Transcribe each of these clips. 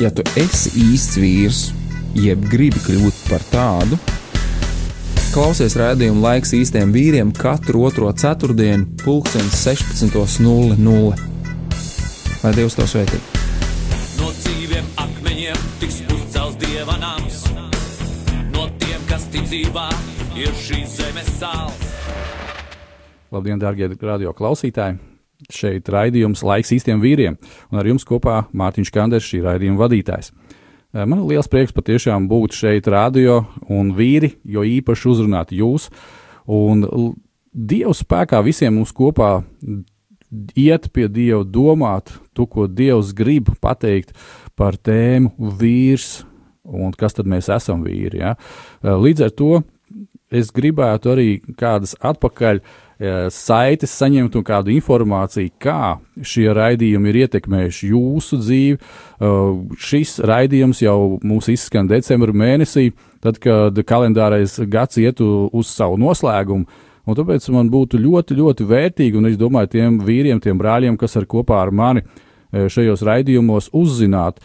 Ja tu esi īsts vīrs, jeb gribi kļūt par tādu, klausies rādījumu laiks īstiem vīriem katru otro ceturtdienu, pulksten 16.00. Lai Dievs to svētī! No dzīviem akmeņiem tiks uzcelts dieva nams, no tiem, kas ticībā ir šīs zemes sāls. Labdien, darbie radio klausītāji! Šeit raidījums laiks īstiem vīriem, un ar jums kopā Mārtiņš Kanders, šī raidījuma vadītājs. Eh, Man ir liels prieks patiešām būt šeit, radio un vīri, jo īpaši uzrunāt jūs. Un Dieva spēkā visiem mums kopā iet pie Dieva, domāt to, ko Dievs grib pateikt par tēmu vīrs un kas tad mēs esam vīri. Ja? Eh, Līdz ar to es gribētu arī kādas atpakaļ eh, saites saņemt un kādu informāciju, kā šie raidījumi ir ietekmējuši jūsu dzīvi. Uh, Šis raidījums jau mums izskan decembra mēnesī, tad, kad kalendārais gads iet uz savu noslēgumu. Un tāpēc man būtu ļoti, ļoti vērtīgi, un es domāju, tiem vīriem, tiem brāļiem, kas ir kopā ar mani eh, šajos raidījumos, uzzināt,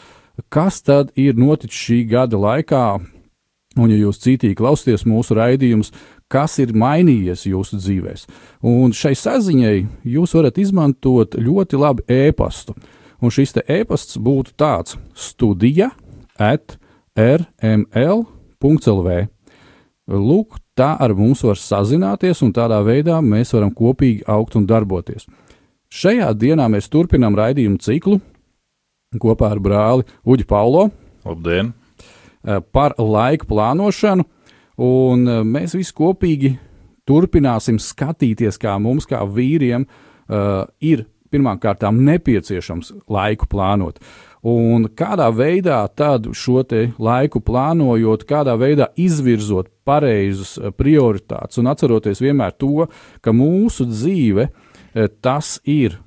kas tad ir noticis šī gada laikā, Un, ja jūs cītīgi klausāties mūsu raidījumus, kas ir mainījies jūsu dzīvēs, un šai saziņai jūs varat izmantot ļoti labi e-pastu. Un šis e-pasts būtu tāds studija at rml.lv. Lūk, tā ar mums var sazināties, un tādā veidā mēs varam kopīgi augt un darboties. Šajā dienā mēs turpinām raidījumu ciklu kopā ar brāli Uģi Paulo Labdien! par laika plānošanu, un eh, mēs visi kopīgi turpināsim skatīties, kā mums, kā vīriem, uh, ir pirmkārt nepieciešams laiku plānot. Un kādā veidā tad šo laiku plānojot, kādā veidā izvirzot pareizus eh, prioritātus un atceroties vienmēr to, ka mūsu dzīve tas ir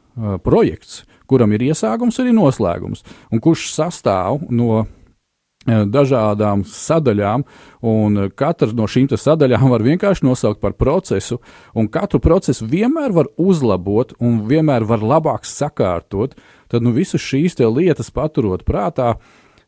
projekts, kuram ir iesākums, arī noslēgums, un kurš sastāv no dažādām sadaļām, un katra no šīm sadaļām var vienkārši nosaukt par procesu, un katru procesu vienmēr var uzlabot un vienmēr var labāk sakārtot. Tad nu, visas šīs lietas paturot prātā,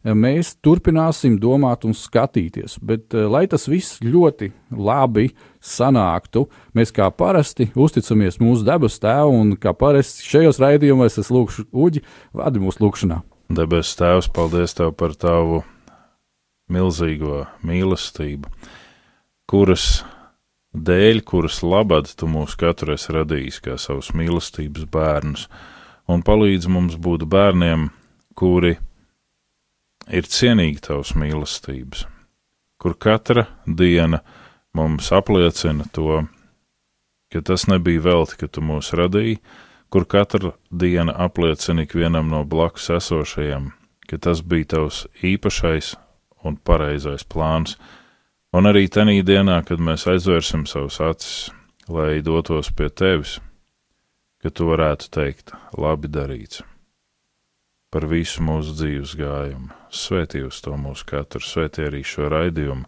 eh, mēs turpināsim domāt un skatīties. Bet, eh, lai tas viss ļoti labi sanāktu, mēs kā parasti uzticamies mūsu debes tēvam, un kā parasti šajos raidījumos es lūgšu Uģi, vadi mūsu lūgšanā. Debes Tēvs, paldies Tev par Tavu milzīgo mīlestību, kuras dēļ, kuras labad Tu mūs katru esi radījis kā savus mīlestības bērnus, un palīdz mums būt bērniem, kuri ir cienīgi Tavas mīlestības, kur katra diena mums apliecina to, ka tas nebija velti, ka Tu mūs radīji, kur katra diena apliecina ikvienam no blakus esošajiem, ka tas bija tavs īpašais un pareizais plāns, un arī tenī dienā, kad mēs aizvērsim savus acis, lai dotos pie tevis, ka tu varētu teikt, labi darīts. Par visu mūsu dzīves gājumu, svētī uz to mūsu katru, svētī arī šo raidījumu.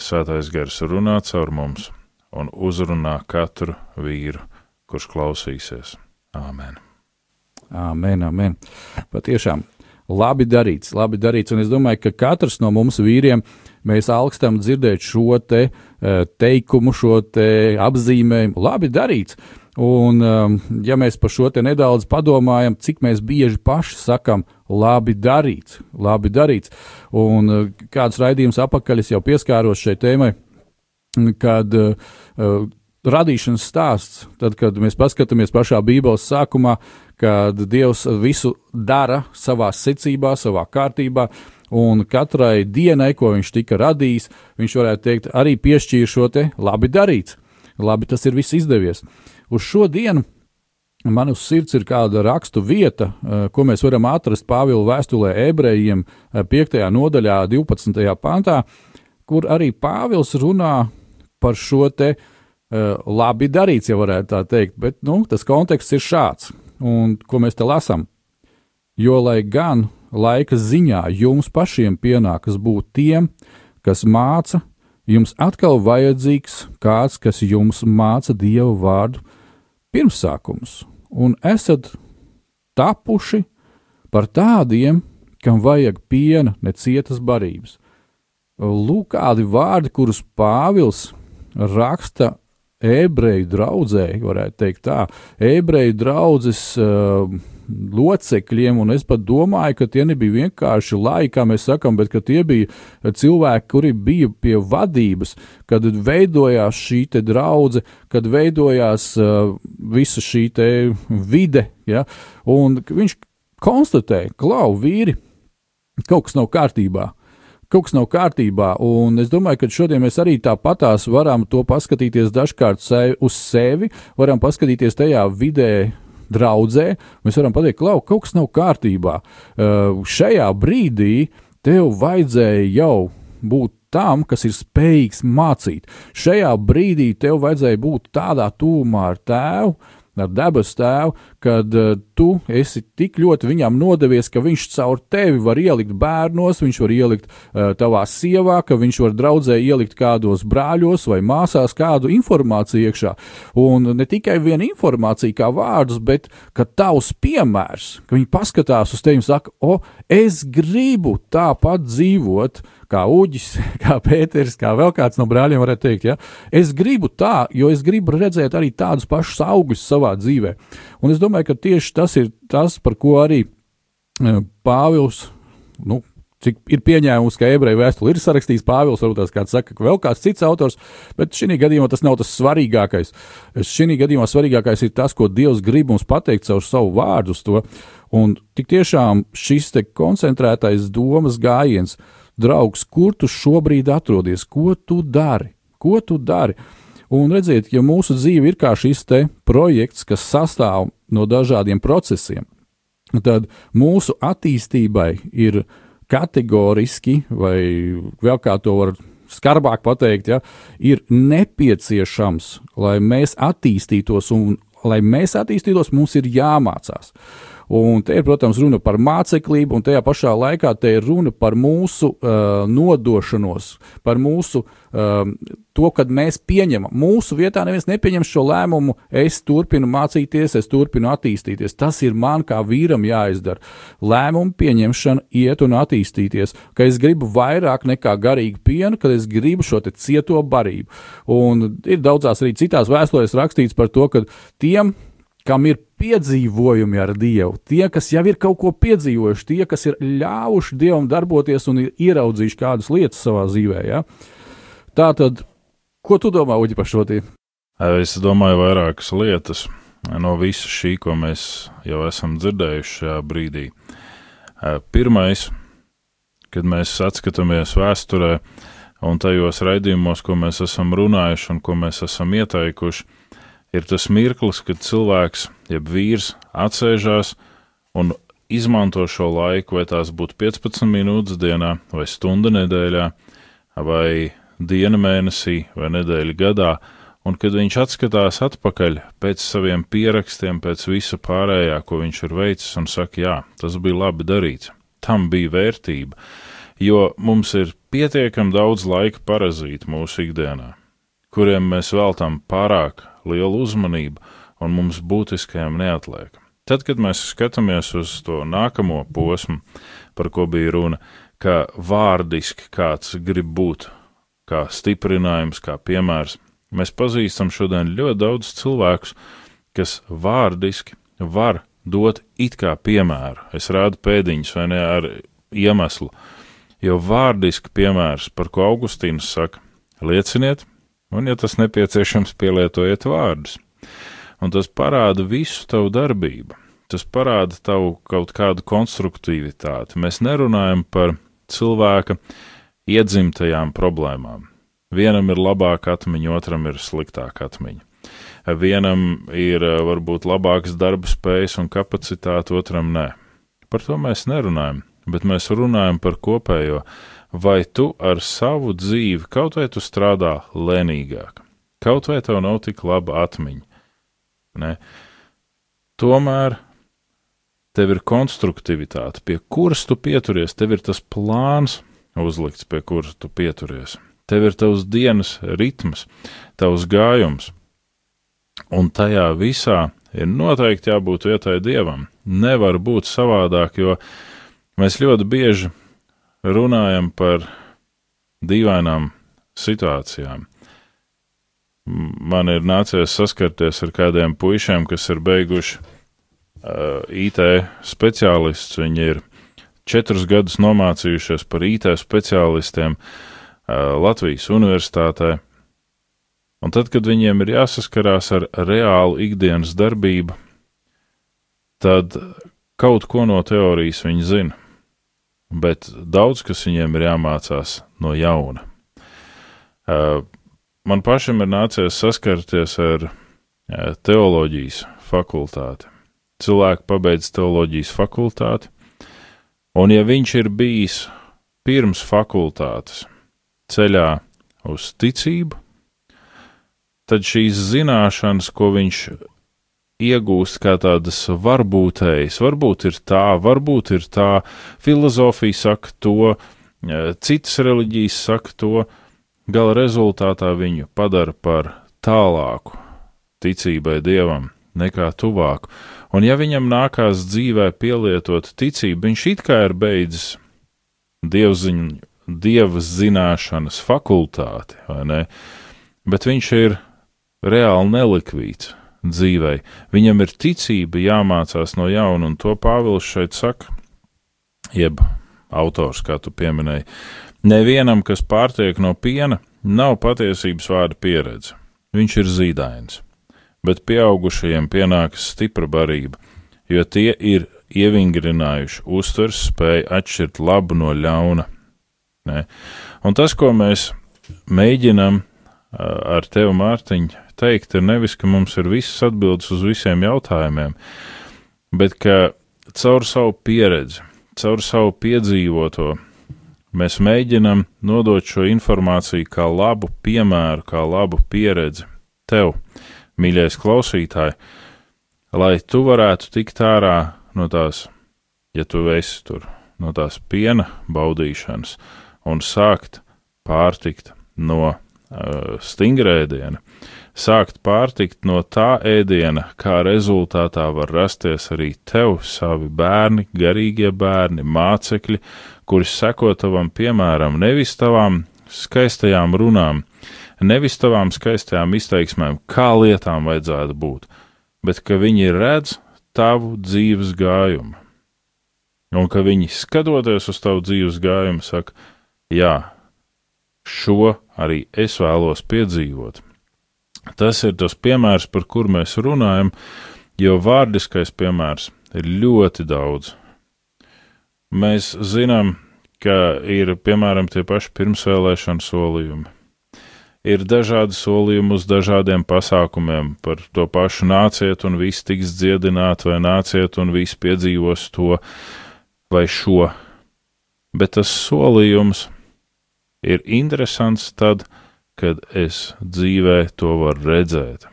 Svētais gars runā caur mums un uzrunā katru vīru, kurš klausīsies. Āmen! Amen, amen. Patiešām labi darīts, labi darīts. Un es domāju, ka katrs no mums vīriem mēs augstam dzirdēt šo te eh, teikumu, šo te apzīmējumu. Labi darīts. Un, um, ja mēs par šo te nedaudz padomājam, cik mēs bieži paši sakam, labi darīts, labi darīts. Un uh, kāds raidījums apakaļ es jau pieskāros šai tēmai, kad uh, uh, radīšanas stāsts, tad, kad mēs paskatāmies pašā Bībeles sākumā, kad Dievs visu dara savā secībā, savā kārtībā, un katrai dienai, ko viņš tika radījis, viņš varētu teikt, arī piešķīra šo te labi darīts. Labi, tas ir viss izdevies. Uz šo dienu man uz sirds ir kāda rakstu vieta, eh, ko mēs varam atrast Pāvila vēstulē ebrejiem 5. nodaļā, 12. pantā, kur arī Pāvils runā par šo te uh, labi darīts, ja varētu tā teikt, bet nu, tas konteksts ir šāds, un ko mēs te lasām. Jo lai gan laika ziņā jums pašiem pienākas būt tiem, kas māca, jums atkal vajadzīgs kāds, kas jums māca dievu vārdu pirmsākums, un esat tapuši par tādiem, kam vajag piena, ne cietas barības. Lūk, kādi vārdi, kurus Pāvils raksta ebreju draudzēji, varētu teikt tā, ebreju draudzes uh, locekļiem, un es pat domāju, ka tie nebija vienkārši laiki, kā mēs sakām, bet tie bija cilvēki, kuri bija pie vadības, kad veidojās šī draudzene, kad veidojās uh, visa šī vide, ja, un viņš konstatēja, klau, vīri, kaut kas nav kārtībā kaut kas nav kārtībā. Un es domāju, ka šodien mēs arī tāpatās varam to paskatīties dažkārt sevi, uz sevi, varam paskatīties tajā vidē. Draudzē, mēs varam pateikt, ka kaut kas nav kārtībā. Uh, šajā brīdī tev vajadzēja jau būt tam, kas ir spējīgs mācīt. Šajā brīdī tev vajadzēja būt tādā tūmā ar tēvu, ar debesu tēvu, kad uh, tu esi tik ļoti viņam nodevies, ka viņš caur tevi var ielikt bērnos, viņš var ielikt uh, tavā sievā, ka viņš var draudzē ielikt kādos brāļos vai māsās kādu informāciju iekšā. Un ne tikai viena informācija kā vārdus, bet ka tavs piemērs, ka viņi paskatās uz tevi un saka, o, es gribu tāpat dzīvot, kā Uģis, kā Pēters, kā vēl kāds no brāļiem varētu teikt, ja? es gribu tā, jo es gribu redzēt arī tādus pašus augļus savā dzīvē. Un es domāju, ka tieši tas ir tas, par ko arī e, Pāvils, nu, cik ir pieņēmums, ka ebreju vēstuli ir sarakstījis Pāvils, varbūt tās kāds saka, ka vēl kāds cits autors, bet šī gadījumā tas nav tas svarīgākais. Šī gadījumā svarīgākais ir tas, ko Dievs grib mums pateikt caur savu vārdu uz to. Un tik tiešām šis te koncentrētais domas gājiens, draugs, kur tu šobrīd atrodies, ko tu dari, ko tu dari. Un redziet, ja mūsu dzīve ir kā šis projekts, kas sastāv no dažādiem procesiem, tad mūsu attīstībai ir kategoriski, vai vēl kā to var skarbāk pateikt, ja, ir nepieciešams, lai mēs attīstītos, un lai mēs attīstītos, mums ir jāmācās. Un te ir, protams, runa par māceklību, un tajā pašā laikā te ir runa par mūsu uh, nodošanos, par mūsu uh, to, kad mēs pieņemam. Mūsu vietā neviens nepieņem šo lēmumu, es turpinu mācīties, es turpinu attīstīties. Tas ir man kā vīram jāizdara. Lēmumu pieņemšana, iet un attīstīties, ka es gribu vairāk nekā garīgu pienu, kad es gribu šo cieto barību. Un ir daudzās arī citās vēstulēs rakstīts par to, ka tiem, kam ir piedzīvojumi ar Dievu, tie, kas jau ir kaut ko piedzīvojuši, tie, kas ir ļāvuši Dievam darboties un ir ieraudzījuši kādas lietas savā dzīvē. Ja? Tā tad, ko tu domā, Uģi, par šo tīm? Es domāju, vairākas lietas no visa šī, ko mēs jau esam dzirdējuši šajā brīdī. Pirmais, kad mēs atskatāmies vēsturē un tajos raidījumos, ko mēs esam runājuši un ko mēs esam ieteikuši, ir tas mirklis, kad cilvēks, jeb vīrs, atsēžās un izmanto šo laiku, vai tās būtu 15 minūtes dienā, vai stunda nedēļā, vai diena mēnesī, vai nedēļa gadā, un kad viņš atskatās atpakaļ pēc saviem pierakstiem, pēc visa pārējā, ko viņš ir veicis, un saka, jā, tas bija labi darīts, tam bija vērtība, jo mums ir pietiekami daudz laika parazīt mūsu ikdienā, kuriem mēs veltam pārāk lielu uzmanību, un mums būtiskajam neatliek. Tad, kad mēs skatāmies uz to nākamo posmu, par ko bija runa, ka vārdiski kāds grib būt, kā stiprinājums, kā piemērs, mēs pazīstam šodien ļoti daudz cilvēkus, kas vārdiski var dot it kā piemēru. Es rādu pēdiņus vai ne ar iemeslu, jo vārdiski piemērs, par ko Augustīns saka, lieciniet, un, ja tas nepieciešams, pielietojiet vārdus. Un tas parāda visu tavu darbību. Tas parāda tavu kaut kādu konstruktivitāti. Mēs nerunājam par cilvēka iedzimtajām problēmām. Vienam ir labāka atmiņa, otram ir sliktāka atmiņa. Vienam ir varbūt labāks darba spējas un kapacitāte, otram nē. Par to mēs nerunājam, bet mēs runājam par kopējo vai tu ar savu dzīvi kaut vai tu strādā lēnīgāk, kaut vai tev nav tik laba atmiņa. Ne? Tomēr tev ir konstruktivitāte, pie kuras tu pieturies, tev ir tas plāns uzlikts, pie kuras tu pieturies. Tev ir tavs dienas ritms, tavs gājums, un tajā visā ir noteikti jābūt vietai dievam. Nevar būt savādāk, jo Mēs ļoti bieži runājam par dīvainām situācijām. Man ir nācies saskarties ar kādiem puišiem, kas ir beiguši uh, IT speciālists. Viņi ir četrus gadus nomācījušies par IT speciālistiem uh, Latvijas Universitātē. Un tad, kad viņiem ir jāsaskarās ar reālu ikdienas darbību, tad kaut ko no teorijas viņi zina, bet daudz kas viņiem ir jāmācās no jauna. Uh, man pašam ir nācies saskarties ar uh, teoloģijas fakultāti. Cilvēki pabeidz teoloģijas fakultāti, un ja viņš ir bijis pirms fakultātes ceļā uz ticību, tad šīs zināšanas, ko viņš iegūst kā tādas varbūtējas, varbūt ir tā, varbūt ir tā, filozofija saka to, e, citas reliģijas saka to, gala rezultātā viņu padara par tālāku ticībai dievam nekā tuvāku. Un ja viņam nākās dzīvē pielietot ticību, viņš it kā ir beidzis dievziņu, dievas zināšanas fakultāti, vai ne? Bet viņš ir reāli nelikvīds dzīvei. Viņam ir ticība jāmācās no jauna, un to Pāvils šeit saka, jeb autors, kā tu pieminēji. Nevienam, kas pārtiek no piena, nav patiesības vārda pieredze. Viņš ir zīdains, bet pieaugušajiem pienākas stipra barība, jo tie ir ievingrinājuši uztvers spēju atšķirt labu no ļauna. Ne? Un tas, ko mēs mēģinam ar tevi, Mārtiņ, teikt, ir nevis, ka mums ir visas atbildes uz visiem jautājumiem, bet ka caur savu pieredzi, caur savu piedzīvoto, mēs mēģinam nodot šo informāciju kā labu piemēru, kā labu pieredzi tev, mīļais klausītāj, lai tu varētu tikt ārā no tās, ja tu esi tur, no tās piena baudīšanas un sākt pārtikt no uh, stingra ēdiena, sākt pārtikt no tā ēdiena, kā rezultātā var rasties arī tev savi bērni, garīgie bērni, mācekļi, kuri seko tavam piemēram, nevis tavām skaistajām runām, nevis tavām skaistajām izteiksmēm, kā lietām vajadzētu būt, bet ka viņi redz tavu dzīves gājumu. Un ka viņi skatoties uz tavu dzīves gājumu, saka, jā, šo arī es vēlos piedzīvot. Tas ir tas piemērs, par kur mēs runājam, jo vārdiskais piemērs ir ļoti daudz. Mēs zinām, ka ir piemēram tie paši pirmsvēlēšana solījumi. Ir dažādi solījumi uz dažādiem pasākumiem, par to pašu nāciet un viss tiks dziedināti, vai nāciet un viss piedzīvos to vai šo. Bet tas solījums ir interesants tad, kad es dzīvē to varu redzēt.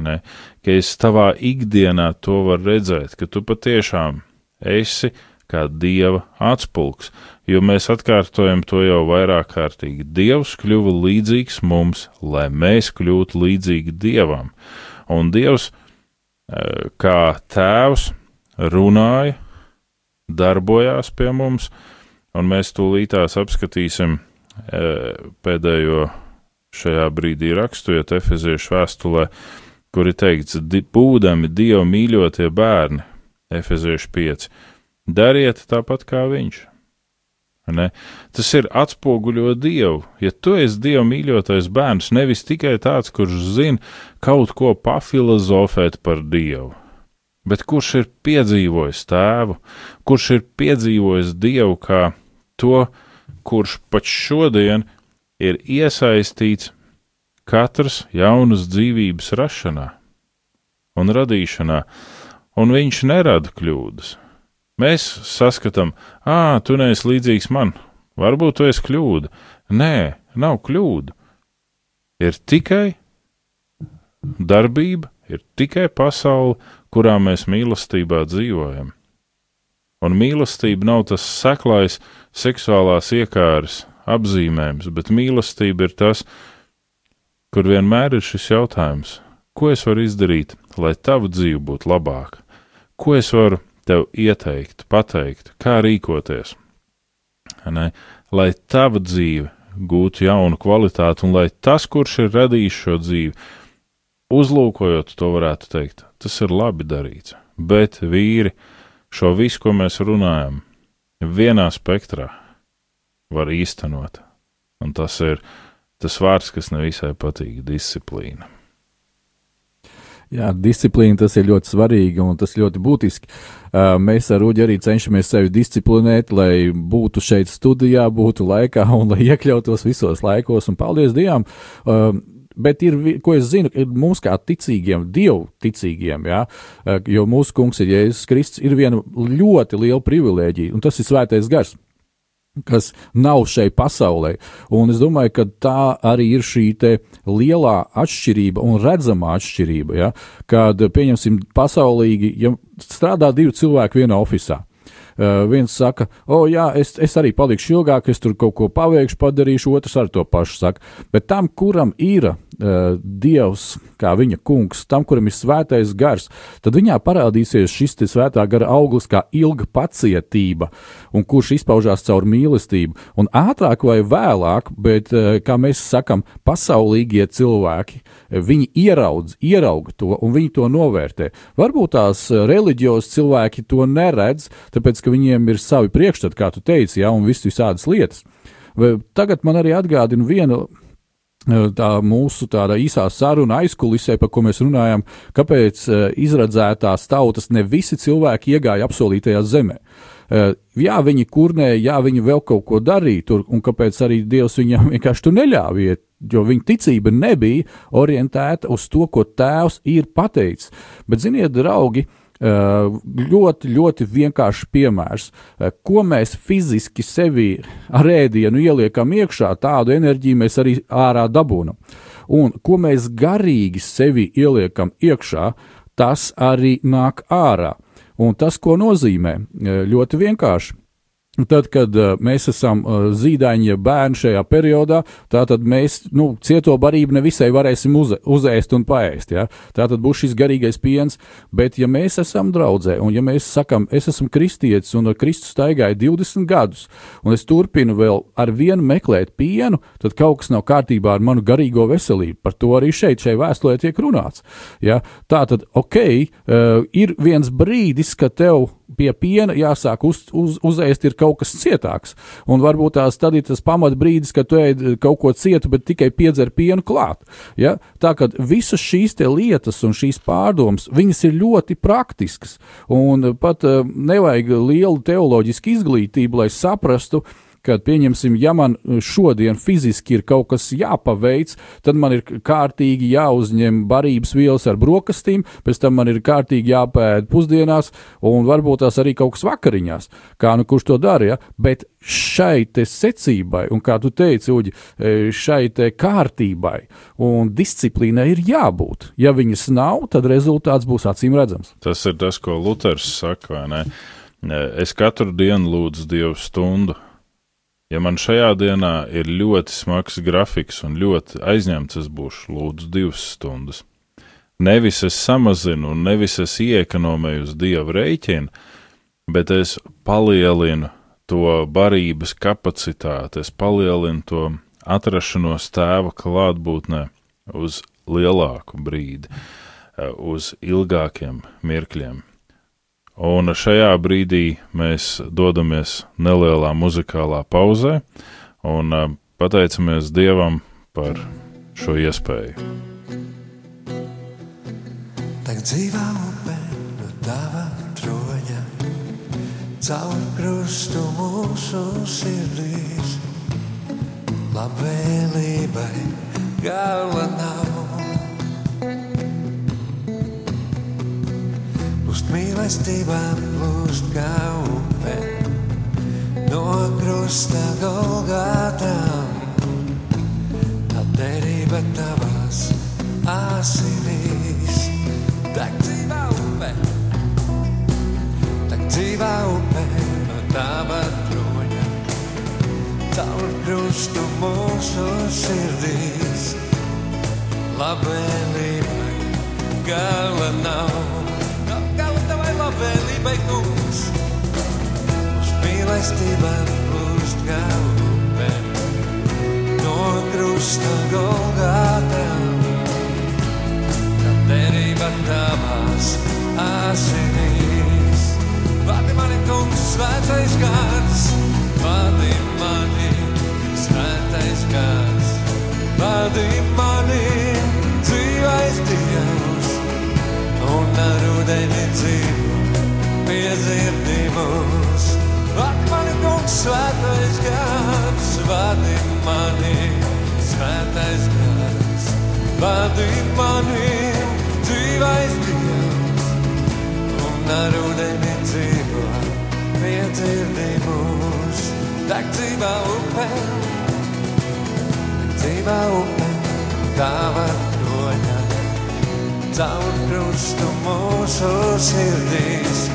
Ne? Ka es tavā ikdienā to varu redzēt, ka tu patiešām esi kā dieva atspulgs, jo mēs atkārtojam to jau vairāk kārtīgi. Dievs kļuva līdzīgs mums, lai mēs kļūtu līdzīgi dievam. Un dievs, eh, kā tēvs, runāja, darbojās pie mums, un mēs tūlītās apskatīsim pēdējo šajā brīdī raksturiet Efeziešu vēstulē, kur ir teikts, būdami Dieva mīļotie bērni, Efeziešu 5, dariet tāpat kā viņš. Ne? Tas ir atspoguļo Dievu. Ja tu esi Dieva mīļotais bērns, nevis tikai tāds, kurš zina kaut ko pafilozofēt par Dievu, bet kurš ir piedzīvojis tēvu, kurš ir piedzīvojis Dievu kā to, kurš pat šodien ir iesaistīts katras jaunas dzīvības rašanā un radīšanā, un viņš nerada kļūdas. Mēs saskatām, ah, tu neesi līdzīgs man, varbūt tu esi kļūda. Nē, nav kļūda. Ir tikai darbība, ir tikai pasaule, kurā mēs mīlestībā dzīvojam. Un mīlestība nav tas seklais seksuālās iekāres apzīmējums, bet mīlestība ir tas, kur vienmēr ir šis jautājums, ko es varu izdarīt, lai tava dzīve būtu labāka, ko es varu tev ieteiktu, pateiktu, kā rīkoties, ne? lai tava dzīve gūtu jaunu kvalitāti, un lai tas, kurš ir radījis šo dzīvi, uzlūkojot to, varētu teikt, tas ir labi darīts. Bet vīri šo visu, ko mēs runājam, vienā spektrā var īstenot. Un tas ir tas vārds, kas nevisai patīk - disciplīna. Jā, disciplīna tas ir ļoti svarīgi un tas ļoti būtiski. Mēs ar Uģi arī cenšamies sevi disciplinēt, lai būtu šeit studijā, būtu laikā un lai iekļautos visos laikos. Un paldies Dievam! Bet ir, ko es zinu, ir mums kā ticīgiem, dievu ticīgiem, jā, jo mūsu kungs ir Jēzus Kristus, ir viena ļoti liela privilēģija, un tas ir svētais gars kas nav šeit pasaulē. Un es domāju, ka tā arī ir šī lielā atšķirība un redzamā atšķirība, ja? kad, pieņemsim, pasaulīgi, ja strādā divi cilvēki vienā oficiālā. Uh, viens saka, o, oh, jā, es, es arī palikšu ilgāk, es tur kaut ko paveikšu, padarīšu, otrs ar to pašu saka. Bet tam, kuram ir Dievs, kā viņa kungs, tam, kuram ir svētais gars, tad viņā parādīsies šis svētā gara auglis kā ilga pacietība, un kurš izpaužās caur mīlestību. Un ātrāk vai vēlāk, bet, uh, kā mēs sakam, pasaulīgie cilvēki, viņi ieraudz, ierauga to, un viņi to novērtē. Varbūt tās reliģijos cilvēki to neredz, tāpēc, ka viņiem ir savi priekšstati, kā tu teici, ja, un viss visādas lietas. Tagad man arī atgādina vienu tā mūsu tāda īsā saruna aizkulisē, par ko mēs runājam, kāpēc izredzētās tautas ne visi cilvēki iegāja apsolītajā zemē. Jā, viņi kurnēja, jā, viņi vēl kaut ko darīja tur, un kāpēc arī Dievs viņam vienkārši tur neļāva iet, jo viņa ticība nebija orientēta uz to, ko Tēvs ir pateicis. Bet, ziniet, draugi, uh, Eh, ļoti, ļoti vienkāršs piemērs. Eh, ko mēs fiziski sevi ar ēdienu ieliekam iekšā, tādu enerģiju mēs arī ārā dabūnam. Un ko mēs garīgi sevi ieliekam iekšā, tas arī nāk ārā. Un tas, ko nozīmē, eh, ļoti vienkārši Tad, kad uh, mēs esam zīdaiņi, ja bērni šajā periodā, tad mēs nu, cieto barību nevisai varēsim uz, uzēst un paēst. Ja? Tā tad būs šis garīgais piens, bet ja mēs esam draudzē, un ja mēs sakam, es esmu kristietis un ar Kristu staigāju 20 gadus, un es turpinu vēl ar vienu meklēt pienu, tad kaut kas nav kārtībā ar manu garīgo veselību. Par to arī šeit, šai vēstulē tiek runāts. Ja? Tā tad, ok, uh, ir viens brīdis, kad tev pie piena jāsāk uz, uz, uzēst ir kaut kas cietāks. Un varbūt tās tad ir tas pamat brīdis, kad tu ēd kaut ko cietu, bet tikai piedzer pienu klāt. Ja? Tā kā visas šīs lietas un šīs pārdomas, viņas ir ļoti praktiskas. Un pat uh, nevajag lielu teoloģisku izglītību, lai saprastu, uh, kad, pieņemsim, ja man šodien fiziski ir kaut kas jāpaveic, tad man ir kārtīgi jāuzņem barības vielas ar brokastīm, pēc tam man ir kārtīgi jāpēd pusdienās, un varbūt tās arī kaut kas vakariņās. Kā nu kurš to dara, ja? bet šai secībai, un kā tu teici, Uģi, e, šai te kārtībai un disciplīnai ir jābūt. Ja viņas nav, tad rezultāts būs acīm redzams. Tas ir tas, ko Luters saka, vai ne? Es katru dienu lūdzu Dievu stundu, Ja man šajā dienā ir ļoti smags grafiks un ļoti aizņemts, es būšu lūdzu divas stundas. Nevis es samazinu, un nevis es iekonomēju uz dievu rēķinu, bet es palielinu to barības kapacitāti, es palielinu to atrašanos tēva klātbūtnē uz lielāku brīdi, uz ilgākiem mirkļiem. Un šajā brīdī mēs dodamies nelielā muzikālā pauzē un uh, pateicamies Dievam par šo iespēju. Tagad dzīvā upē no tava troņa, caur krustu mūsu sirdīs, labvēlībai gala nav. Plūst mīlestībām, plūst kā upe no krusta Golgātām. Tā derība tavās asinīs, tak dzīvā upe, tak dzīvā upe no tava troņa, caur krustu mūsu sirdīs, labvēlība gala nav. Valley beigums. Uz mīlestībām plūst kā upe no krusta Golgātām. Kad derība tavās asinīs. Vadi mani, kungs, svētais gars, vadi mani, svētais gars, vadi mani, dzīvais Dievs, svētais gars, vadi mani, dzīvais Dievs, un ar ūdeni dzīvo piedzirdi mūs. Tek dzīvā upē, dzīvā upē, tava kroņa, caur krustu mūsu sirdīs.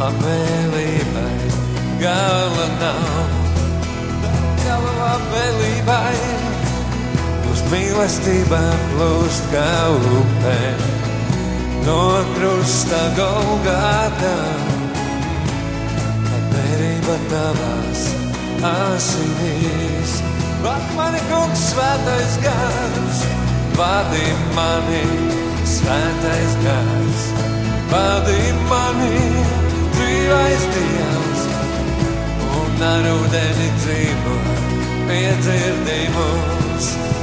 Labvēlībai gala nav, gala labvēlībai, uz mīlestībām plūst kā upē, no krusta Golgātā. Labvēlība tavās asinīs, vadi mani kungs svētais gars, vadi mani svētais gars, vadi mani dzīvais Dievs, un ar ūdeni dzīvo piedzirdi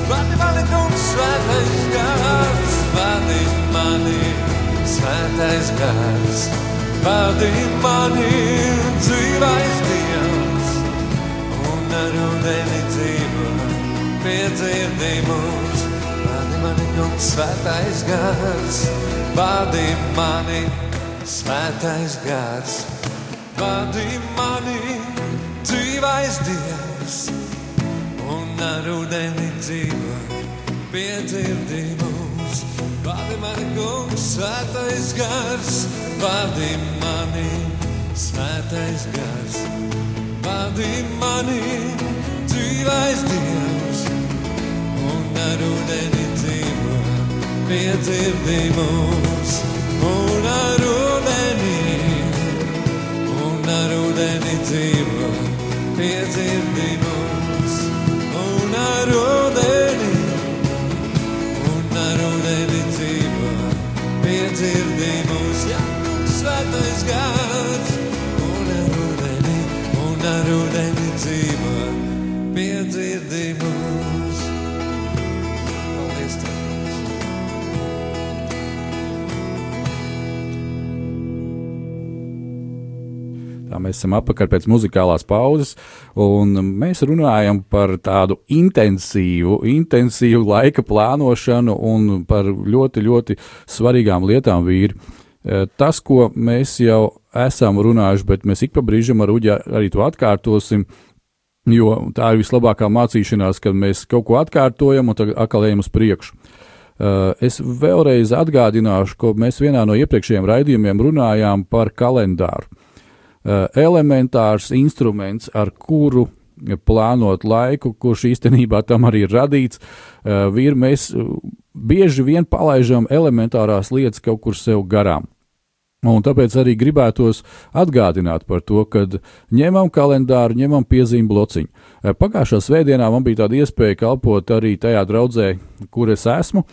Vadi mani kungs svētais gars, vadi mani svētais gars, vadi mani dzīvais Dievs, un ar ūdeni dzīvo piedzirdi mūs. Vadi mani kungs svētais gars, vadi mani svētais gars, vadi mani dzīvais Dievs, un ar ūdeni dzīvo piedzirdi mūs. Vadi mani kungs svētais gars, vadi mani svētais gars, vadi mani dzīvais Dievs, un ar ūdeni dzīvo piedzirdi mūs. Un ar ūdeni, un ar ūdeni dzīvo piedzirdi mūs. Ūdeni, un ar ūdeni dzīvo piedzirdi mūs. Jā, svētais gars, un ar ūdeni, un ar ūdeni dzīvo piedzirdi mūs. Tā mēs esam atpakaļ pēc muzikālās pauzes, un mēs runājam par tādu intensīvu, intensīvu laika plānošanu un par ļoti, ļoti svarīgām lietām vīri. Eh, Tas, ko mēs jau esam runājuši, bet mēs ik pa brīžam ar Uģi arī to atkārtosim, jo tā ir vislabākā mācīšanās, kad mēs kaut ko atkārtojam un tagad atkal ejam uz priekšu. Uh, Es vēlreiz atgādināšu, ka mēs vienā no iepriekšējiem raidījumiem runājām par kalendāru. Uh, Elementārs instruments, ar kuru plānot laiku, kurš īstenībā tam arī ir radīts. Uh, Vīri, mēs uh, bieži vien palaidām elementārās lietas kaut kur sev garām. Un tāpēc arī gribētos atgādināt par to, ka ņemam kalendāru, ņemam piezīmju blociņu. Eh, Pagājušā svētdienā man bija tāda iespēja kalpot arī tajā draudzē, kur es esmu.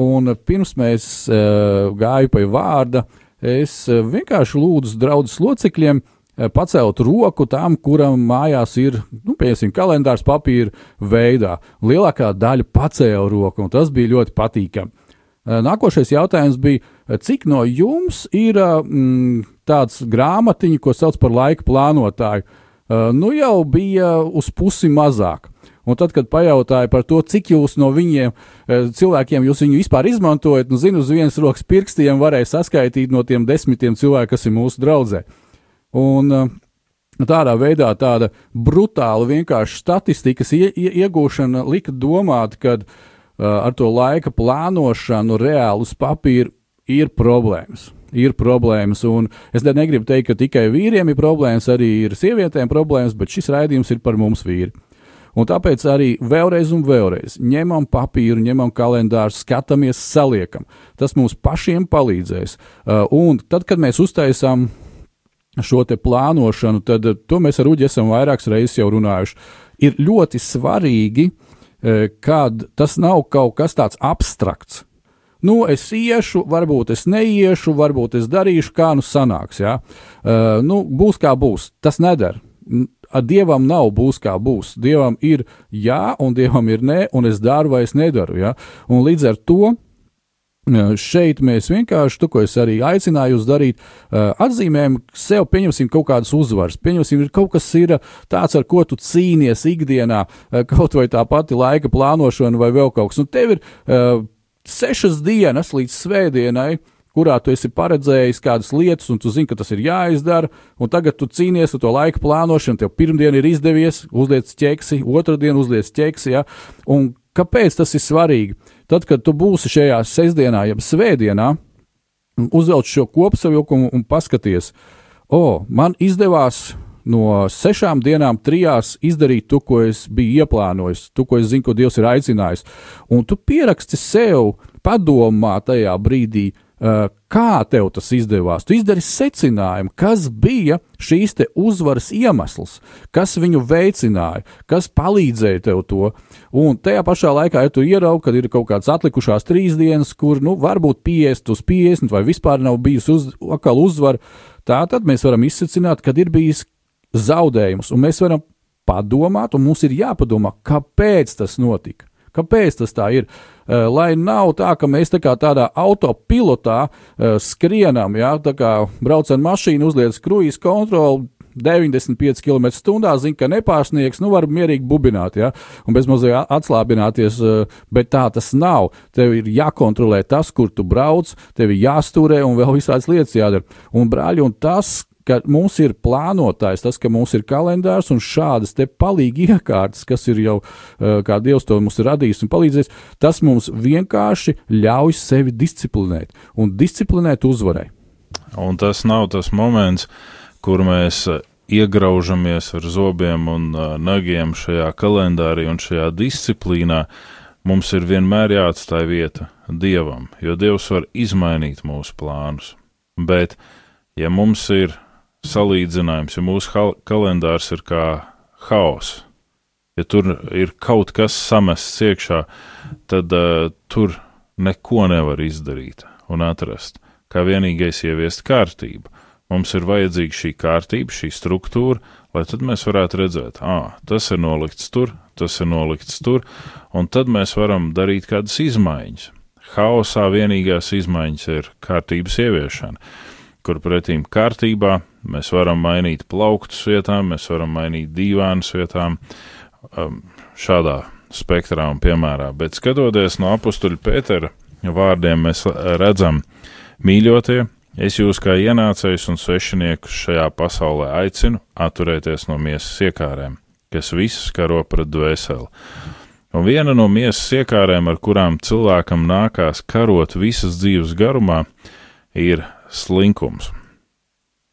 Un pirms mēs uh, gāju pie vārda, es uh, vienkārši lūdzu draugus locekļiem uh, pacelt roku tam, kuram mājās ir, nu, piemēram, kalendārs papīra veidā. Lielākā daļa pacēla roku, un tas bija ļoti patīkami. Uh, Nākošais jautājums bija, cik no jums ir mm, tāds grāmatiņa, ko sauc par laika plānotāju? Nu, jau bija uz pusi mazāk. Un tad, kad pajautāja par to, cik jūs no viņiem, eh, cilvēkiem, jūs viņu vispār izmantojat, nu, zinu, uz vienas rokas pirkstiem varēja saskaitīt no tiem desmitiem cilvēkiem, kas ir mūsu draudzē. Un eh, tādā veidā tāda brutāla vienkārši statistikas ie, ie, iegūšana lika domāt, ka uh, ar to laika plānošanu reāli uz papīra ir problēmas. Ir problēmas, un es ne- negribu teikt, ka tikai vīriem ir problēmas, arī ir sievietēm problēmas, bet šis raidījums ir par mums vīri. Un tāpēc arī vēlreiz un vēlreiz ņemam papīru, ņemam kalendāru, skatāmies, saliekam. Tas mums pašiem palīdzēs. Uh, un tad, kad mēs uztaisām šo plānošanu, tad uh, to mēs ar Uģi esam vairākas reizes jau runājuši. Ir ļoti svarīgi, uh, kad tas nav kaut kas tāds abstrakts. Nu, es iešu, varbūt es neiešu, varbūt es darīšu, kā nu sanāks. Ja? Uh, nu, būs kā būs. Tas nedara ar dievam nav būs kā būs. Dievam ir jā, un dievam ir nē, un es daru vai es nedaru. Ja? Un līdz ar to. Šeit mēs vienkārši, to, ko es arī aicināju jūs darīt, atzīmējam sev, pieņemsim kaut kādas uzvaras. Pieņemsim, ir kaut kas ir tāds, ar ko tu cīnies ikdienā, kaut vai tā pati laika plānošana vai vēl kaut kas. Un tev ir sešas dienas līdz svētdienai, uh, kurā tu esi paredzējis kādas lietas, un tu zini, ka tas ir jāizdara, un tagad tu cīnies ar to laika plānošanu, tev pirmdien ir izdevies, uzliec ķeksi, otrdien uzliec ķeksi, ja? un kāpēc tas ir svarīgi? Tad, kad tu būsi šajā sestdienā, jeb svētdienā, uzvelc šo kopsavilkumu un paskaties, o, man izdevās no sešām dienām, trijās izdarīt to, ko es biju ieplānojis, to, ko es zinu, ko Dievs ir aicinājis. Un tu pieraksti sev, padomā tajā brīdī, kā tev tas izdevās? Tu izdari secinājumu, kas bija šīs uzvaras iemesls, kas viņu veicināja, kas palīdzēja tev to. Un tajā pašā laikā, ja tu ieraugi, ka ir kaut kādas atlikušās trīs dienas, kur nu, varbūt 50 uz 50 vai vispār nav bijusi uz, uzvara, tā tad mēs varam izsacināt, kad ir bijis zaudējums, un mēs varam padomāt, un mums ir jāpadomā, kāpēc tas notika. Kāpēc tas tā ir? Uh, lai nav tā, ka mēs tā kā tādā autopilotā uh, skrienam, ja tā kā braucam mašīnu, uzliek kruīz kontroli. 95 km/h zina, ka nepārsniegs, nu, var mierīgi bubināt, ja, un bezmazliet atslābināties, uh, bet tā tas nav. Tev ir jākontrolē tas, kur tu brauc, tev ir jāstūrē un vēl visādas lietas jādara. Un, brāļi, un tas, ka mums ir plānotājs, tas, ka mums ir kalendārs un šādas te palīgi iekārtas, kas ir jau, eh, kā Dievs to mums ir radījis un palīdzējis, tas mums vienkārši ļauj sevi disciplinēt un disciplinēt uzvarai. Un tas nav tas moments, kur mēs eh, iegraužamies ar zobiem un uh, nagiem šajā kalendārī un šajā disciplīnā, mums ir vienmēr jāatstāj vieta Dievam, jo Dievs var izmainīt mūsu plānus. Bet, ja mums ir salīdzinājums, ja mūsu kalendārs ir kā haoss, ja tur ir kaut kas samests iekšā, tad uh, tur neko nevar izdarīt un atrast. Kā vienīgais ieviest kārtību. Mums ir vajadzīga šī kārtība, šī struktūra, lai tad mēs varētu redzēt, ah, tas ir nolikts tur, tas ir nolikts tur, un tad mēs varam darīt kādas izmaiņas. Haosā vienīgās izmaiņas ir kārtības ieviešana kur pretīm kārtībā mēs varam mainīt plauktus vietām, mēs varam mainīt dīvānus vietām, um, šādā spektrā un piemērā. Bet skatoties no apstuļa Pētera vārdiem, mēs redzam, mīļotie, es jūs kā ienācējus un svešiniekus šajā pasaulē aicinu atturēties no miesas iekārēm, kas visas karo pret dvēseli. Un viena no miesas iekārēm, ar kurām cilvēkam nākās karot visas dzīves garumā, ir slinkums.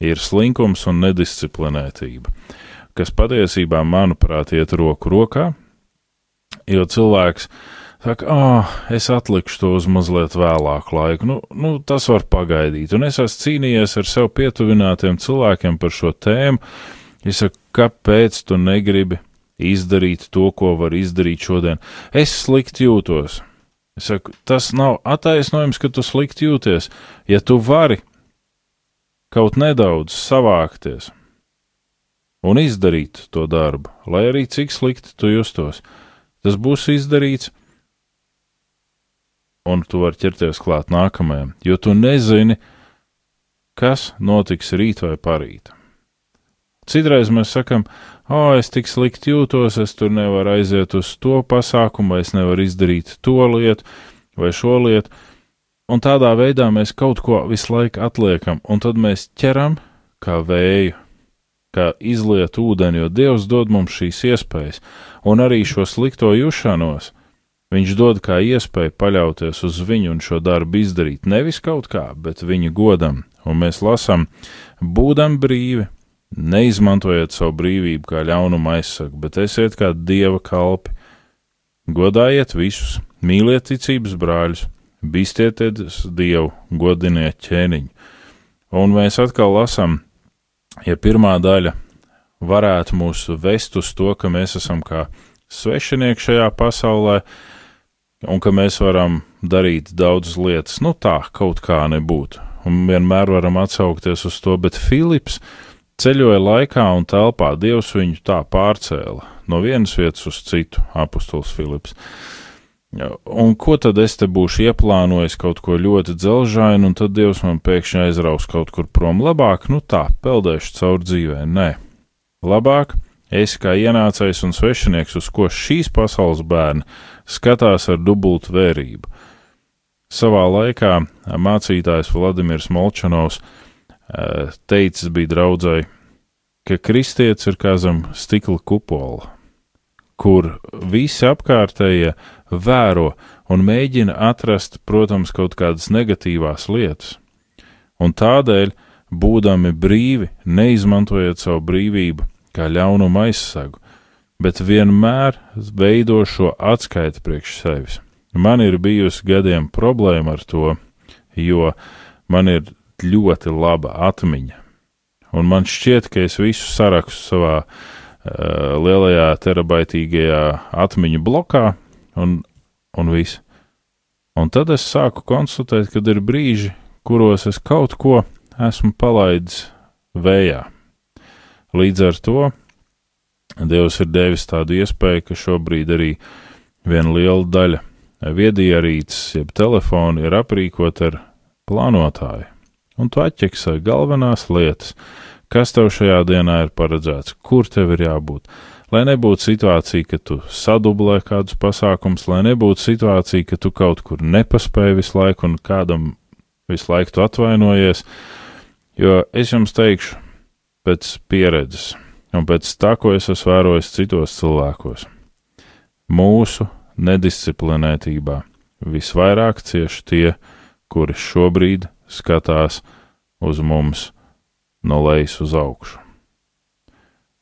Ir slinkums un nedisciplinētība, kas patiesībā, manuprāt, iet roku rokā, jo cilvēks saka, ah, es atlikšu to uz mazliet vēlāku laiku, nu, nu, tas var pagaidīt, un es esmu cīnījies ar sev pietuvinātiem cilvēkiem par šo tēmu. Es saku, kāpēc tu negribi izdarīt to, ko var izdarīt šodien? Es slikti jūtos. Es saku, tas nav attaisnojums, ka tu slikti jūties. Ja tu vari kaut nedaudz savākties un izdarīt to darbu, lai arī cik slikti tu justos, tas būs izdarīts, un tu vari ķerties klāt nākamajam, jo tu nezini, kas notiks rīt vai parīt. Citreiz mēs sakam, o, es tik slikti jūtos, es tur nevaru aiziet uz to pasākumu, vai es nevaru izdarīt to lietu vai šo lietu, Un tādā veidā mēs kaut ko visu laiku atliekam, un tad mēs ķeram kā vēju, kā izliet ūdeni, jo Dievs dod mums šīs iespējas, un arī šo slikto jušanos. Viņš dod kā iespēju paļauties uz viņu un šo darbu izdarīt nevis kaut kā, bet viņa godam, un mēs lasām, būdam brīvi, Neizmantojiet savu brīvību kā ļaunumu aizsargu, bet esiet kā dieva kalpi. Godājiet visus, mīliet ticības brāļus, bīstieties dievu, godiniet ķēniņu. Un mēs atkal lasām, ja pirmā daļa varētu mūs vest uz to, ka mēs esam kā svešinieki šajā pasaulē, un ka mēs varam darīt daudzas lietas, nu tā, kaut kā nebūtu. Un vienmēr varam atsaukties uz to, bet Filips ceļoja laikā un telpā, Dievs viņu tā pārcēla no vienas vietas uz citu, apustulis Filips. Un ko tad es te būšu ieplānojis kaut ko ļoti dzelžainu, un tad Dievs man pēkšņi aizraus kaut kur prom labāk, nu tā, peldēšu caur dzīvē, nē. Labāk, es kā ienācējs un svešinieks, uz ko šīs pasaules bērni skatās ar dubultu vērību. Savā laikā mācītājs Vladimirs Molčanovs teicis bija draudzēji, ka kristietis ir kā zem stikla kupola, kur visi apkārtējie vēro un mēģina atrast, protams, kaut kādas negatīvās lietas. Un tādēļ, būdami brīvi, neizmantojiet savu brīvību kā ļaunumu aizsagu, bet vienmēr veido šo atskaiti priekš sevis. Man ir bijusi gadiem problēma ar to, jo man ir ļoti laba atmiņa. Un man šķiet, ka es visu sarakstu savā uh, lielajā terabaitīgajā atmiņu blokā, un, un viss. Un tad es sāku konstatēt, ka ir brīži, kuros es kaut ko esmu palaidis vējā. Līdz ar to Dievs ir devis tādu iespēju, ka šobrīd arī viena liela daļa viedierīces, jeb telefona ir aprīkot ar plānotāju, un tu atķeksē galvenās lietas, kas tev šajā dienā ir paredzēts, kur tev ir jābūt lai nebūtu situācija, ka tu sadublē kādus pasākumus, lai nebūtu situācija, ka tu kaut kur nepaspēji visu laiku un kādam visu laiku tu atvainojies. Jo es jums teikšu, pēc pieredzes un pēc tā, ko es esmu vērojis citos cilvēkos, mūsu nedisciplinētībā visvairāk cieši tie, kuri šobrīd skatās uz mums no lejas uz augšu.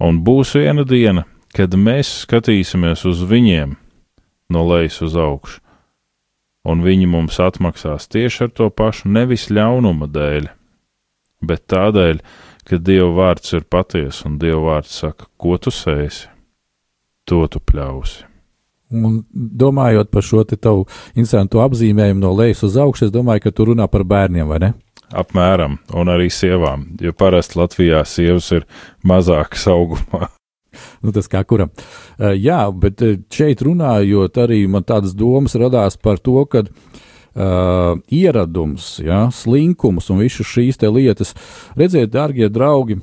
Un būs viena diena, kad mēs skatīsimies uz viņiem no lejas uz augšu, un viņi mums atmaksās tieši ar to pašu nevis ļaunuma dēļ, bet tādēļ, ka Dieva vārds ir patiesa, un Dieva vārds saka, ko tu sēsi, to tu pļausi. Un domājot par šo te tavu interesantu apzīmējumu no lejas uz augšu, es domāju, ka tu runā par bērniem, vai ne? Apmēram, un arī sievām, jo parasti Latvijā sievas ir mazākas augumā. Nu, tas kā kuram. Uh, jā, bet eh, šeit runājot, arī man tādas domas radās par to, ka uh, ieradums, ja, slinkums un visas šīs lietas, redziet, darbie draugi,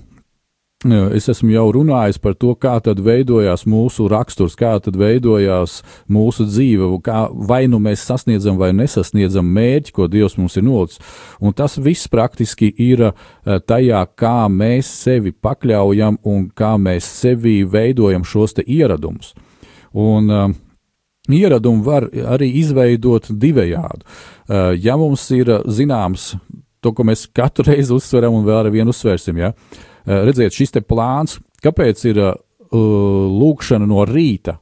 Es esmu jau runājis par to, kā tad veidojās mūsu raksturs, kā tad veidojās mūsu dzīve, kā vai nu mēs sasniedzam vai nesasniedzam mērķi, ko Dievs mums ir nolicis. Un tas viss praktiski ir eh, tajā, kā mēs sevi pakļaujam un kā mēs sevi veidojam šos te ieradumus. Un, uh, Ieradumu var arī izveidot divējādi. Uh, ja mums ir zināms, to, ko mēs katru reizi uzsveram un vēl ar vienu uzsversim, ja, uh, Eh, redziet, šis plāns, kāpēc ir uh, lūkšana no rīta?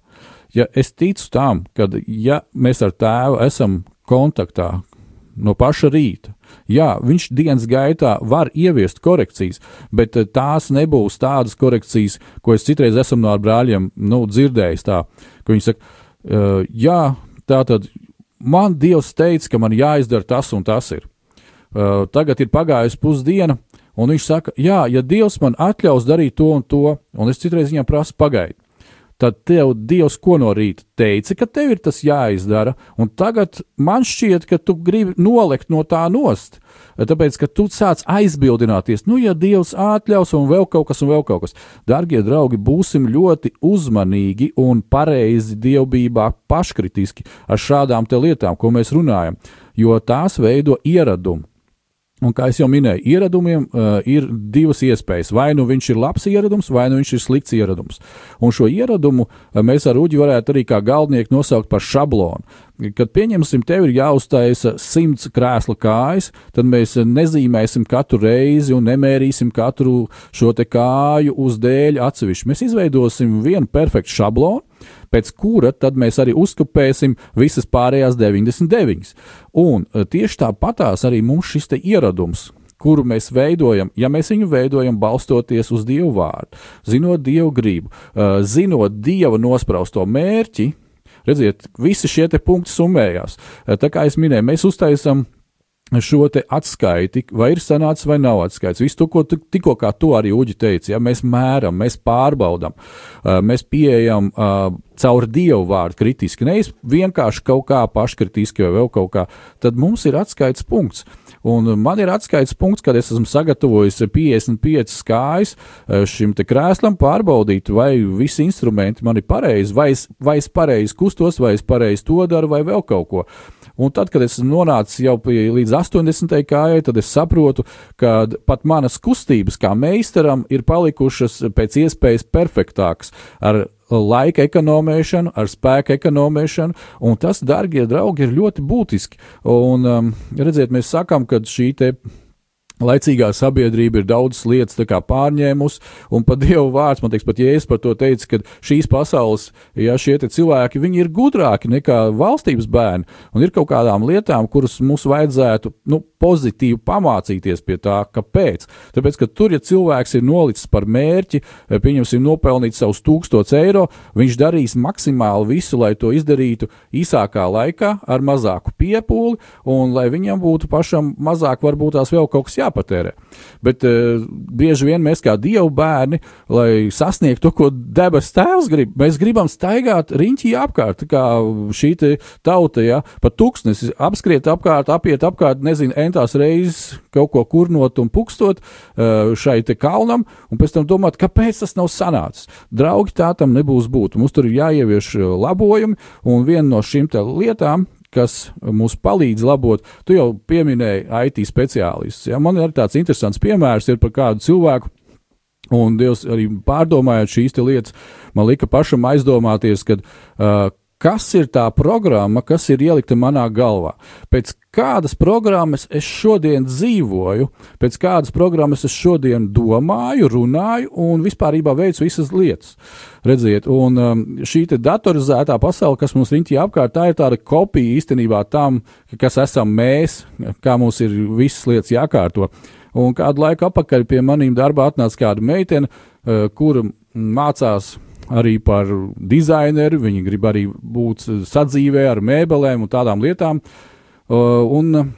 Ja es ticu tam, ka ja mēs ar tēvu esam kontaktā no paša rīta, jā, viņš dienas gaitā var ieviest korekcijas, bet tās nebūs tādas korekcijas, ko es citreiz esmu no brāļiem nu, dzirdējis. Tā, ka viņi saka, uh, jā, tā tad man Dievs teica, ka man jāizdara tas un tas ir. Uh, tagad ir pagājusi pusdiena, Un viņš saka, jā, ja Dievs man atļaus darīt to un to, un es citreiz viņam prasu pagaidi, tad tev Dievs ko no rīta teica, ka tev ir tas jāizdara, un tagad man šķiet, ka tu gribi nolikt no tā nost. Tāpēc, ka tu sāc aizbildināties, nu, ja Dievs atļaus, un vēl kaut kas, un vēl kaut kas. Darbie draugi, būsim ļoti uzmanīgi un pareizi dievbijā paškritiski ar šādām lietām, ko mēs runājam, jo tās veido ieradumu. Un, kā jau minēju, ieradumiem uh, ir divas iespējas. Vai nu viņš ir labs ieradums, vai nu viņš ir slikts ieradums. Un šo ieradumu uh, mēs ar Uģi varētu arī kā galdnieku nosaukt par šablonu. Kad pieņemsim, tev ir jāuztaisa simts krēsla kājas, tad mēs nezīmēsim katru reizi un nemērīsim katru šo kāju uz dēļ atsevišķi. Mēs izveidosim vienu perfektu šablonu, pēc kura tad mēs arī uzkopēsim visas pārējās 99. Un eh, tieši tāpatās arī mums šis ieradums, kuru mēs veidojam, ja mēs viņu veidojam balstoties uz Dievu vārdu, zinot Dievu gribu, eh, zinot Dieva nospraustu mērķi, Redziet, visi šie punkti summējās. Eh, tā kā es minēju, mēs uztaisām šo atskaiti, vai ir sanācis vai nav atskaites. Visu to, ko tikko kā tu arī Uģi teici, ja mēs mēram, mēs pārbaudam, uh, mēs pieejam uh, caur dievu vārdu kritiski, nevis vienkārši kaut kā paškritiski vai vēl kaut kā, tad mums ir atskaites punkts. Un man ir atskaites punkts, kad es esmu sagatavojis 55 kājas uh, šim krēslam, pārbaudīt, vai visi instrumenti man ir pareizi, vai es, vai es pareizi kustos, vai es pareizi to daru, vai vēl kaut ko. Un tad, kad es nonācu jau pie, līdz 80. kājai, tad es saprotu, ka pat manas kustības kā meistaram ir palikušas pēc iespējas perfektākas ar laika ekonomēšanu, ar spēka ekonomēšanu, un tas, darbie draugi, ir ļoti būtiski. Un, um, redziet, mēs sakām, ka šī te Laicīgā sabiedrība ir daudzas lietas pārņēmusi, un pat Dieva vārds, man liekas, pat Jēzus par to teica, ka šīs pasaules, ja šie cilvēki, viņi ir gudrāki nekā valstības bērni, un ir kaut kādām lietām, kuras mums vajadzētu, nu, pozitīvi pamācīties pie tā, kāpēc. Tāpēc, ka tur, ja cilvēks ir nolicis par mērķi, pieņemsim, nopelnīt savus tūkstotus eiro, viņš darīs maksimāli visu, lai to izdarītu īsākā laikā, ar mazāku piepūli, un lai viņam būtu pašam mazāk, varbūt tās vēl kaut kas jāpārāk jāpatērē. Bet uh, bieži vien mēs kā dievu bērni, lai sasniegtu to, ko debes tēvs grib, mēs gribam staigāt riņķī apkārt, kā šī tauta, ja, pa tūkstnesi apskriet apkārt, apiet apkārt, nezinu, entās reizes kaut ko kurnot un pukstot uh, šai te kalnam, un pēc tam domāt, kāpēc tas nav sanācis. Draugi tā tam nebūs būt. Mums tur ir jāievieš labojumi, un viena no šīm lietām, kas mums palīdz labot. Tu jau pieminēji IT speciālistus. Ja? Man ir tāds interesants piemērs par kādu cilvēku. Un Dievs arī pārdomājot šīs lietas, man lika pašam aizdomāties, ka uh, kas ir tā programma, kas ir ielikta manā galvā. Pēc kādas programmas es šodien dzīvoju, pēc kādas programmas es šodien domāju, runāju un vispār veicu visas lietas. Redziet, un um, šī datorizētā pasaule, kas mums riņķī apkārt, tā ir tāda kopija īstenībā tam, kas esam mēs, kā mums ir visas lietas jākārto. Un kādu laiku atpakaļ pie maniem darbā atnāca kāda meitene, uh, kura mācās arī par dizaineru, viņi grib arī būt sadzīvē ar mēbelēm un tādām lietām. Uh, un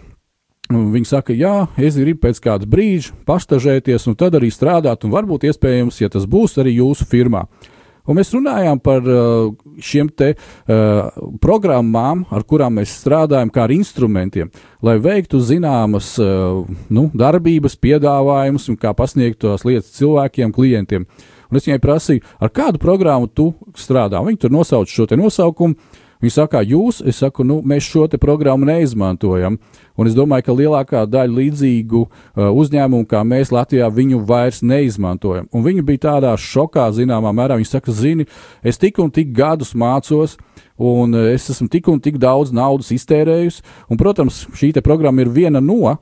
Viņi saka, jā, es gribu pēc kāda brīža pastažēties, un tad arī strādāt, un varbūt iespējams, ja tas būs arī jūsu firmā. Un mēs runājām par uh, šiem te uh, programmām, ar kurām mēs strādājam, kā ar instrumentiem, lai veiktu zināmas uh, nu, darbības, piedāvājumus un kā pasniegt tos lietas cilvēkiem, klientiem. Un es viņai prasīju, ar kādu programmu tu strādā. Viņi tur nosauc šo nosaukumu. Viņi saka, jūs, es saku, nu, mēs šo programmu neizmantojam. Un es domāju, ka lielākā daļa līdzīgu uh, uzņēmumu, kā mēs Latvijā, viņu vairs neizmantojam. Un viņi bija tādā šokā, zināmā mērā. Viņi saka, zini, es tik un tik gadus mācos, un uh, es esmu tik un tik daudz naudas iztērējusi. Un, protams, šī programma ir viena no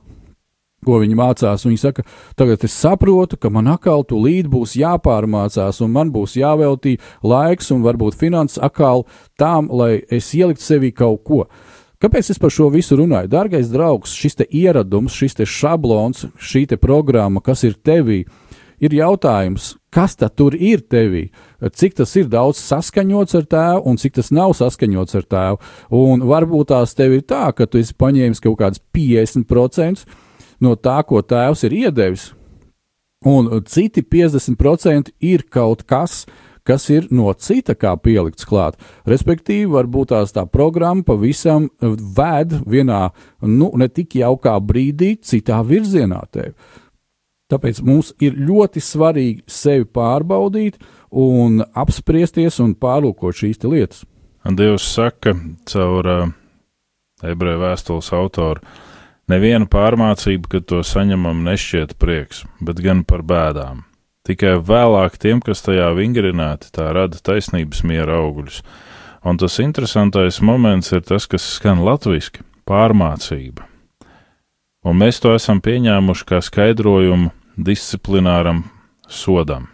ko viņi mācās. Viņi saka, tagad es saprotu, ka man atkal tūlīt būs jāpārmācās, un man būs jāveltī laiks un varbūt finanses atkal tām, lai es ieliktu sevī kaut ko. Kāpēc es par šo visu runāju? Dargais draugs, šis te ieradums, šis te šablons, šī te programma, kas ir tevī, ir jautājums, kas tad tur ir tevī? Cik tas ir daudz saskaņots ar tēvu, un cik tas nav saskaņots ar tēvu? Un varbūt tās tev ir tā, ka tu esi paņēmis kaut kādus 50%, no tā, ko tēvs ir iedevis, un citi 50% ir kaut kas, kas ir no cita kā pielikts klāt. Respektīvi, varbūt tās tā programma pavisam ved vienā, nu, ne tik jaukā brīdī, citā virzienā tevi. Tāpēc mums ir ļoti svarīgi sevi pārbaudīt un apspriesties un pārlūkot šīs lietas. Dievs saka caur uh, ebreju vēstules autoru, Neviena pārmācība, kad to saņemam, nešķiet prieks, bet gan par bēdām. Tikai vēlāk tiem, kas tajā vingrināti, tā rada taisnības miera augļus. Un tas interesantais moments ir tas, kas skan latviski - pārmācība. Un mēs to esam pieņēmuši kā skaidrojumu disciplināram sodam.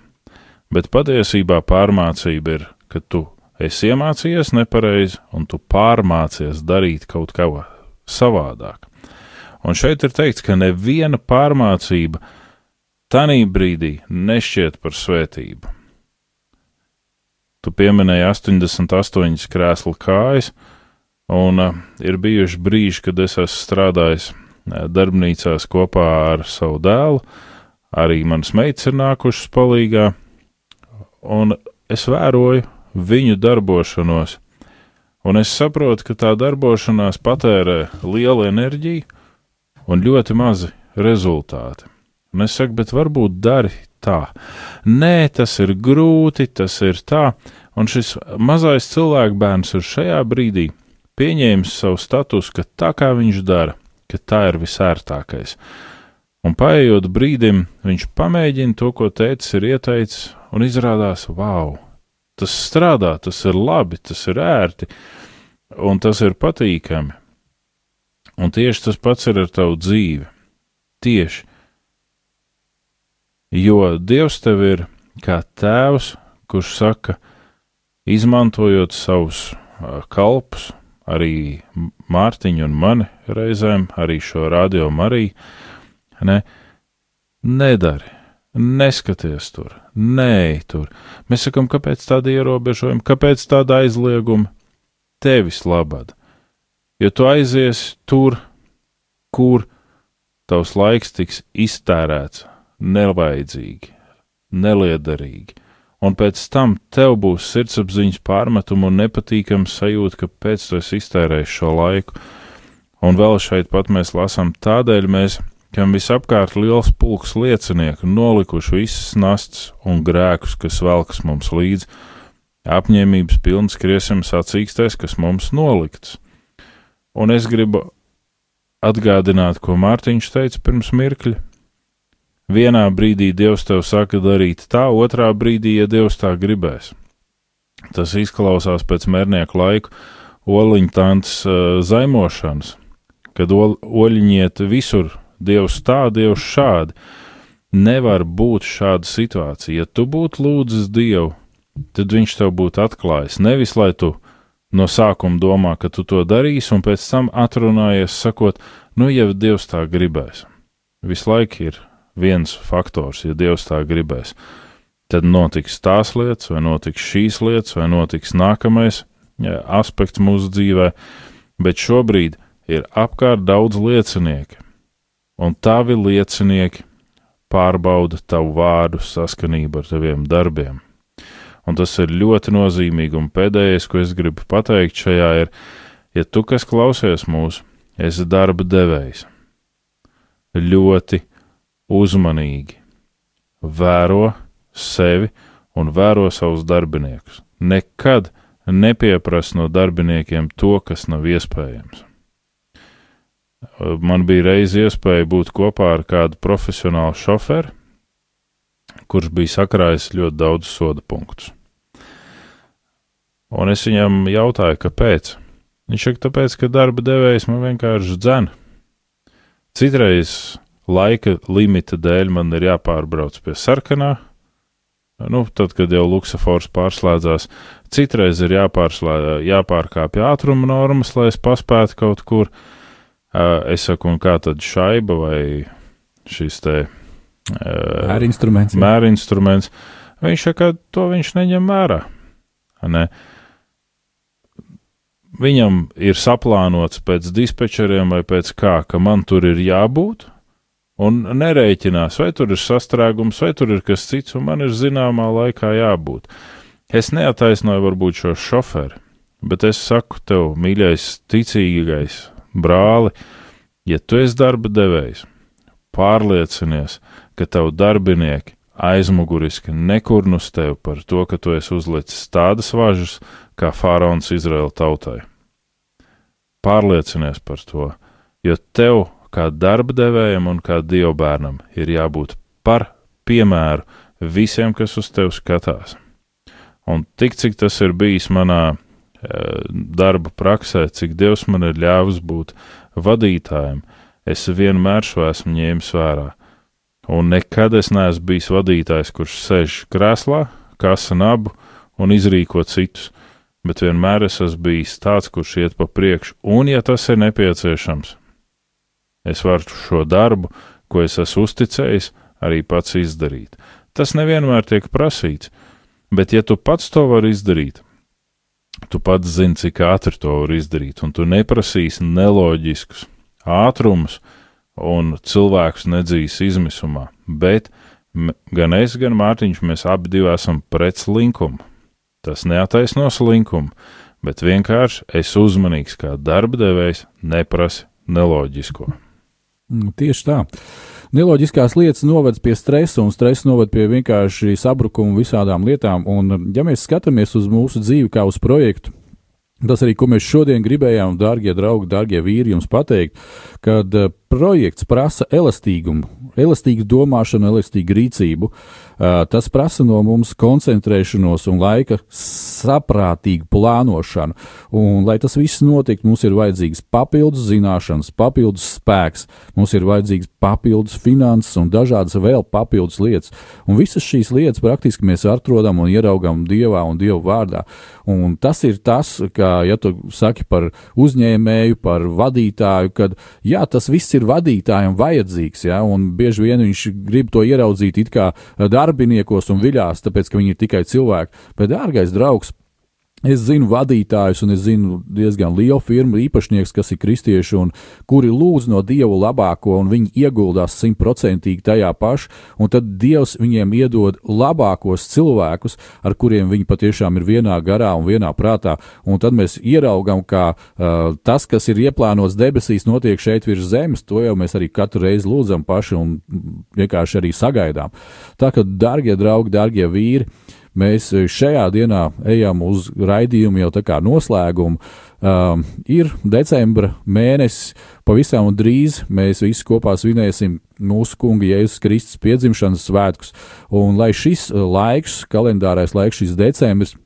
Bet patiesībā pārmācība ir, ka tu esi iemācījies nepareizi un tu pārmācies darīt kaut ko savādāk. Un šeit ir teikts, ka neviena pārmācība tanī brīdī nešķiet par svētību. Tu pieminēji 88 krēslu kājas, un uh, ir bijuši brīži, kad es esmu strādājis uh, darbnīcās kopā ar savu dēlu, arī manas meitas ir nākušas palīgā, un es vēroju viņu darbošanos, un es saprotu, ka tā darbošanās patērē lielu enerģiju un ļoti mazi rezultāti. Un es saku, bet varbūt dari tā. Nē, tas ir grūti, tas ir tā, un šis mazais cilvēkbērns ir šajā brīdī pieņēmis savu statusu, ka tā kā viņš dara, ka tā ir visērtākais. Un paiet brīdim, viņš pamēģina to, ko tēvs ir ieteicis, un izrādās, wow, tas strādā, tas ir labi, tas ir ērti, un tas ir patīkami. Un tieši tas pats ir ar tavu dzīvi. Tieši jo Dievs tev ir kā tēvs, kurš saka, izmantojot savus kalpus, arī Mārtiņu un mani reizēm, arī šo radio Mariju, ne, nedari, neskaties tur, nē, tur. Mēs sakam, kāpēc tāda ierobežojuma, kāpēc tāda aizlieguma? Tevis labad, jo tu aizies tur, kur tavs laiks tiks iztērēts nevajadzīgi, neliederīgi, un pēc tam tev būs sirdsapziņas pārmetumu un nepatīkams sajūta, ka pēc tam esi iztērējis šo laiku. Un vēl šeit pat mēs lasām, tādēļ mēs, kam visapkārt liels pulks liecinieku, nolikuši visas nastas un grēkus, kas velkas mums līdzi, apņēmības pilns kriesim sacīkstais, kas mums nolikts. Un es gribu atgādināt, ko Mārtiņš teica pirms mirkļa, Vienā brīdī Dievs tev saka darīt tā, otrā brīdī, ja Dievs tā gribēs. Tas izklausās pēc mērnieku laiku oliņtantes uh, zaimošanas, kad ol, oļiņiet visur, Dievs tā, Dievs šādi. Nevar būt šāda situācija. Ja tu būtu lūdzis Dievu, tad Viņš tev būtu atklājis. Nevis lai tu no sākuma domā, ka tu to darīsi, un pēc tam atrunājies, sakot, nu, ja Dievs tā gribēs. Visu laiku ir viens faktors, ja Dievs tā gribēs. Tad notiks tās lietas, vai notiks šīs lietas, vai notiks nākamais jā, aspekts mūsu dzīvē, bet šobrīd ir apkārt daudz liecinieku, un tavi liecinieki pārbauda tavu vārdu saskanību ar taviem darbiem. Un tas ir ļoti nozīmīgi, un pēdējais, ko es gribu pateikt šajā, ir, ja tu, kas klausies mūsu, esi darba devējs, ļoti uzmanīgi, vēro sevi un vēro savus darbiniekus. Nekad nepieprasa no darbiniekiem to, kas nav iespējams. Man bija reiz iespēja būt kopā ar kādu profesionālu šoferu, kurš bija sakrājis ļoti daudz soda punktus. Un es viņam jautāju, kāpēc. Viņš saka, tāpēc, ka darba devējs man vienkārši dzēna. Citreiz laika limita dēļ man ir jāpārbrauc pie sarkanā. Nu, tad, kad jau luksafors pārslēdzās, citreiz ir jāpārkāpj ātruma normas, lai es paspētu kaut kur. Es saku, un kā tad šaiba vai šis te mērinstruments? Mērinstruments. Viņš saka, to viņš neņem vērā. Ne? Viņam ir saplānots pēc dispečeriem vai pēc kā, ka man tur ir jābūt, un nerēķinās, vai tur ir sastrēgums, vai tur ir kas cits, un man ir zināmā laikā jābūt. Es neataisnoju varbūt šo šoferi, bet es saku tev, mīļais, ticīgais brāli, ja tu esi darba devējs, pārliecinies, ka tavu darbinieki aizmuguriski nekurnus tev par to, ka tu esi uzlicis tādas važas kā faraons Izraēla tautai. Pārliecinies par to, jo tev kā darba devējam un kā dievbērnam ir jābūt par piemēru visiem, kas uz tevi skatās. Un tik cik tas ir bijis manā e, darba praksē, cik Dievs man ir ļāvis būt vadītājiem, es vienmēr šo esmu ņēmis vērā. Un nekad es neesmu bijis vadītājs, kurš sēž krēslā, kasa nabu un izrīko citus, bet vienmēr es esmu bijis tāds, kurš iet pa priekšu, un, ja tas ir nepieciešams, es varu šo darbu, ko es esmu uzticējis, arī pats izdarīt. Tas nevienmēr tiek prasīts, bet ja tu pats to vari izdarīt, tu pats zini, cik ātri to var izdarīt, un tu neprasīsi neloģiskus ātrumus, un cilvēkus nedzīs izmisumā, bet gan es, gan Mārtiņš, mēs abi esam pret slinkumu. Tas neataisno slinkumu, bet vienkārši es uzmanīgs kā darba devējs neprasi neloģisko. Mm, tieši tā. Neloģiskās lietas noved pie stresa, un stresa noved pie vienkārši sabrukuma visādām lietām. Un, ja mēs skatāmies uz mūsu dzīvi kā uz projektu, Tas arī, ko mēs šodien gribējām, darbie draugi, darbie vīri, jums pateikt, kad uh, projekts prasa elastīgumu, elastīgu domāšanu, elastīgu rīcību. Tas prasa no mums koncentrēšanos un laika saprātīgu plānošanu. Un, lai tas viss notiktu, mums ir vajadzīgs papildus zināšanas, papildus spēks, mums ir vajadzīgs papildus finanses un dažādas vēl papildus lietas. Un visas šīs lietas praktiski mēs atrodam un ieraugam Dievā un Dieva vārdā. Un tas ir tas, ka, ja tu saki par uzņēmēju, par vadītāju, kad jā, tas viss ir vadītājam vajadzīgs, ja, un bieži vien viņš grib to ieraudzīt it kā darbiniekos un viļās, tāpēc, ka viņi ir tikai cilvēki. Bet, dārgais draugs, Es zinu vadītājus, un es zinu diezgan lielu firmu īpašnieks, kas ir kristieši, un kuri lūdz no Dieva labāko, un viņi ieguldās simtprocentīgi tajā pašā, un tad Dievs viņiem iedod labākos cilvēkus, ar kuriem viņi patiešām ir vienā garā un vienā prātā. Un tad mēs ieraugam, ka uh, tas, kas ir ieplānots debesīs, notiek šeit virs zemes, to jau mēs arī katru reizi lūdzam paši un vienkārši arī sagaidām. Tā kā, darbie draugi, darbie vīri, Mēs eh, šajā dienā ejam uz raidījumu jau tā kā noslēgumu. Um, ir decembra mēnesis, pavisam drīz mēs visi kopā svinēsim mūsu kunga Jēzus Kristus piedzimšanas svētkus. Un lai šis eh, laiks, kalendārais laiks, šis decembris,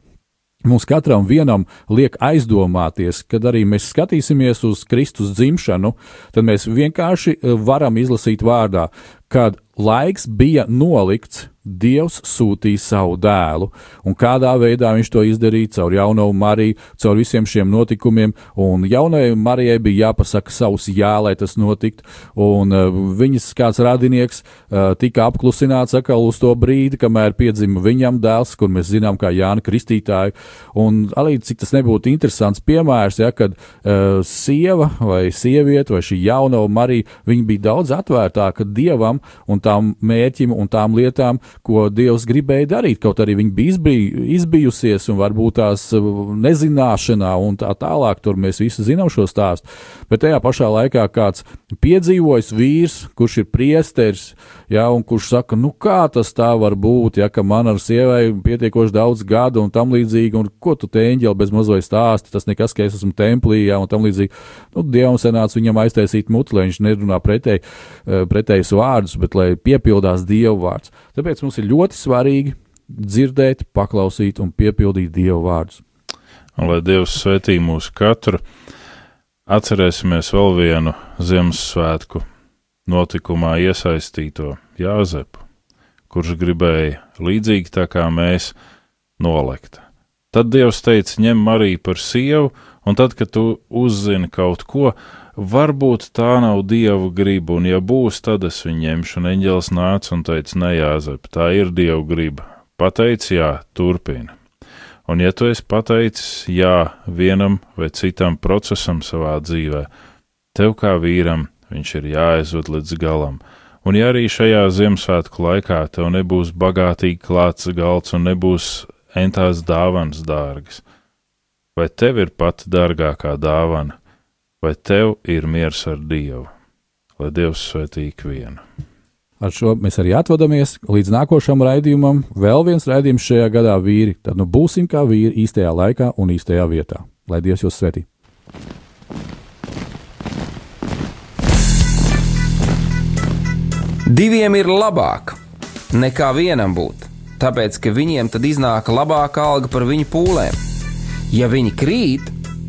Mums katram vienam liek aizdomāties, kad arī mēs skatīsimies uz Kristus dzimšanu, tad mēs vienkārši eh, varam izlasīt vārdā, kad laiks bija nolikts, Dievs sūtīja savu dēlu, un kādā veidā viņš to izdarīja? Caur jauno Mariju, caur visiem šiem notikumiem, un jaunajai Marijai bija jāpasaka savus jā, lai tas notiktu, un uh, viņas kāds radinieks uh, tika apklusināts atkal uz to brīdi, kamēr piedzima viņam dēls, kur mēs zinām kā Jāna Kristītāju, un arī cik tas nebūtu interesants piemērs, ja, kad uh, sieva vai sieviete vai šī jaunā Marija, viņa bija daudz atvērtāka Dievam un tām mērķim un tām lietām, ko Dievs gribēja darīt. Kaut arī viņa bija izbij, izbijusies un varbūt tās uh, nezināšanā un tā tālāk, tur mēs visi zinām šo stāstu. Bet tajā pašā laikā kāds piedzīvojis vīrs, kurš ir priesteris, ja, un kurš saka, nu kā tas tā var būt, ja ka man ar sievai pietiekoši daudz gadu un tam līdzīgi, un ko tu te eņģeli bez mazliet stāsti, tas nekas, ka es esmu templī, ja, un tam līdzīgi. Nu, Dievam senāts viņam aiztaisīt muti, lai viņš nerunā pretēji, uh, pretējus vārdus, bet lai piepildās Dieva vārds. Tāpēc mums ir ļoti svarīgi dzirdēt, paklausīt un piepildīt Dieva vārdus. Un lai Dievs svētī mūsu katru, atcerēsimies vēl vienu Ziemassvētku notikumā iesaistīto Jāzepu, kurš gribēja līdzīgi tā kā mēs nolikt. Tad Dievs teica, ņem Mariju par sievu, un tad, kad tu uzzini kaut ko, Varbūt tā nav dievu griba, un ja būs, tad es viņu ņemšu. Un eņģēlis nāca un teica, nejāzep, tā ir dievu griba. Pateic, jā, turpina. Un ja tu esi pateicis jā vienam vai citam procesam savā dzīvē, tev kā vīram viņš ir jāaizved līdz galam. Un ja arī šajā Ziemassvētku laikā tev nebūs bagātīgi klāts galds un nebūs entās dāvanas dārgas, vai tev ir pati dārgākā dāvana, vai tev ir miers ar Dievu, lai Dievs svētī ikvienu. Ar šo mēs arī atvadāmies līdz nākošam raidījumam. Vēl viens raidījums šajā gadā vīri. Tad nu būsim kā vīri īstajā laikā un īstajā vietā. Lai Dievs jūs svētī! Diviem ir labāk nekā vienam būt, tāpēc ka viņiem tad iznāk labāka alga par viņu pūlēm. Ja viņi krīt,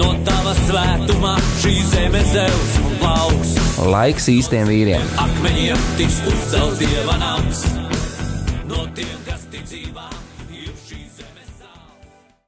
No tava svētumā šī zeme zeus un plauks. Laiks īstiem vīriem. Akmeņiem tiks uzcelts dieva nams. No tiem,